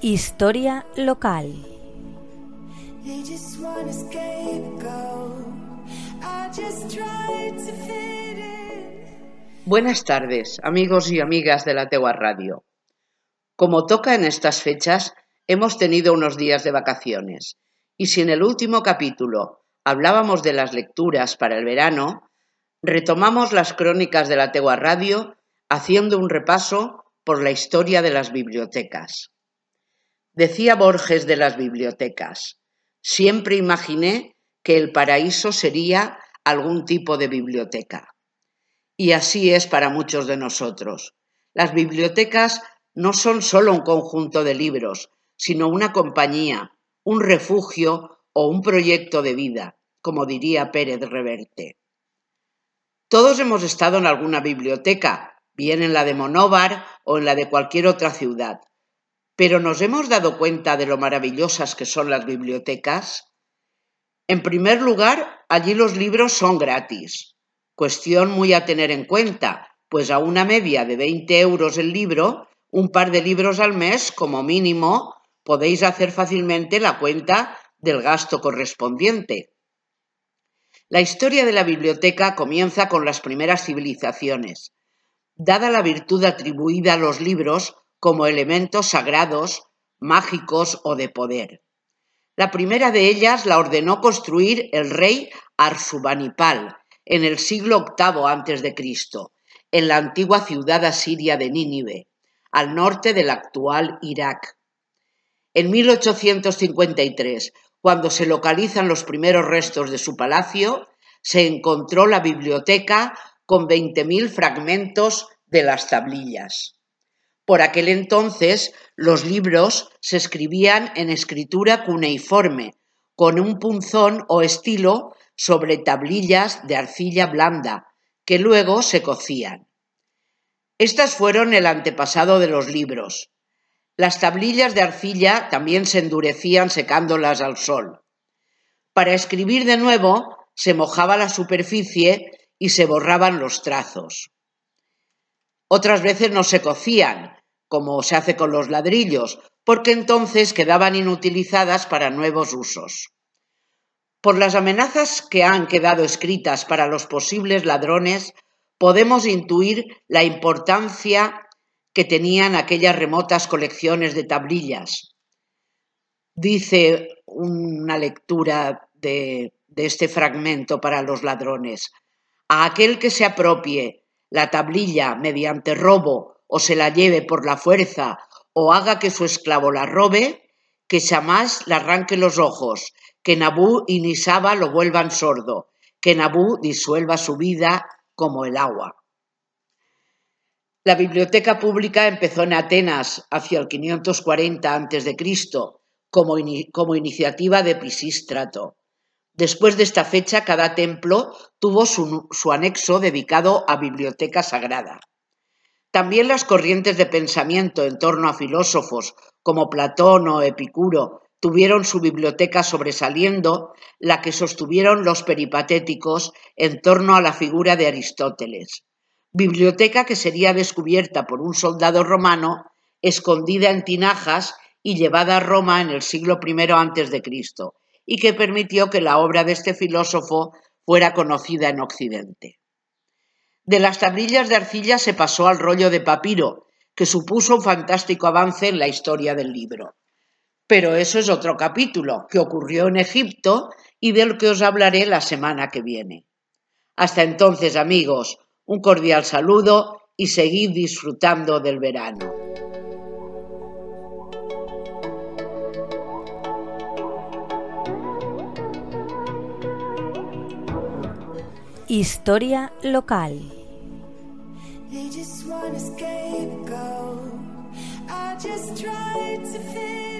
Historia local. Buenas tardes, amigos y amigas de la Tegua Radio. Como toca en estas fechas, hemos tenido unos días de vacaciones, y si en el último capítulo hablábamos de las lecturas para el verano, retomamos las crónicas de la Tegua Radio haciendo un repaso por la historia de las bibliotecas. Decía Borges de las bibliotecas, siempre imaginé que el paraíso sería algún tipo de biblioteca. Y así es para muchos de nosotros. Las bibliotecas no son solo un conjunto de libros, sino una compañía, un refugio o un proyecto de vida, como diría Pérez Reverte. Todos hemos estado en alguna biblioteca, bien en la de Monóvar o en la de cualquier otra ciudad, pero ¿nos hemos dado cuenta de lo maravillosas que son las bibliotecas? En primer lugar, allí los libros son gratis, cuestión muy a tener en cuenta, pues a una media de 20 euros el libro, un par de libros al mes como mínimo, podéis hacer fácilmente la cuenta del gasto correspondiente. La historia de la biblioteca comienza con las primeras civilizaciones. Dada la virtud atribuida a los libros, como elementos sagrados, mágicos o de poder. La primera de ellas la ordenó construir el rey Arsubanipal en el siglo VIII a.C., en la antigua ciudad asiria de Nínive, al norte del actual Irak. En 1853, cuando se localizan los primeros restos de su palacio, se encontró la biblioteca con 20.000 fragmentos de las tablillas. Por aquel entonces los libros se escribían en escritura cuneiforme, con un punzón o estilo sobre tablillas de arcilla blanda, que luego se cocían. Estas fueron el antepasado de los libros. Las tablillas de arcilla también se endurecían secándolas al sol. Para escribir de nuevo se mojaba la superficie y se borraban los trazos. Otras veces no se cocían, como se hace con los ladrillos, porque entonces quedaban inutilizadas para nuevos usos. Por las amenazas que han quedado escritas para los posibles ladrones, podemos intuir la importancia que tenían aquellas remotas colecciones de tablillas. Dice una lectura de, este fragmento para los ladrones. A aquel que se apropie la tablilla mediante robo o se la lleve por la fuerza o haga que su esclavo la robe, que jamás le arranque los ojos, que Nabú y Nisaba lo vuelvan sordo, que Nabú disuelva su vida como el agua. La biblioteca pública empezó en Atenas hacia el 540 a.C. Como, como iniciativa de Pisístrato. Después de esta fecha, cada templo tuvo su anexo dedicado a biblioteca sagrada. También las corrientes de pensamiento en torno a filósofos como Platón o Epicuro tuvieron su biblioteca sobresaliendo la que sostuvieron los peripatéticos en torno a la figura de Aristóteles. Biblioteca que sería descubierta por un soldado romano escondida en tinajas y llevada a Roma en el siglo I a.C., y que permitió que la obra de este filósofo fuera conocida en Occidente. De las tablillas de arcilla se pasó al rollo de papiro, que supuso un fantástico avance en la historia del libro. Pero eso es otro capítulo que ocurrió en Egipto y del que os hablaré la semana que viene. Hasta entonces, amigos, un cordial saludo y seguid disfrutando del verano. Historia local. They just want a scapegoat. I just tried to fit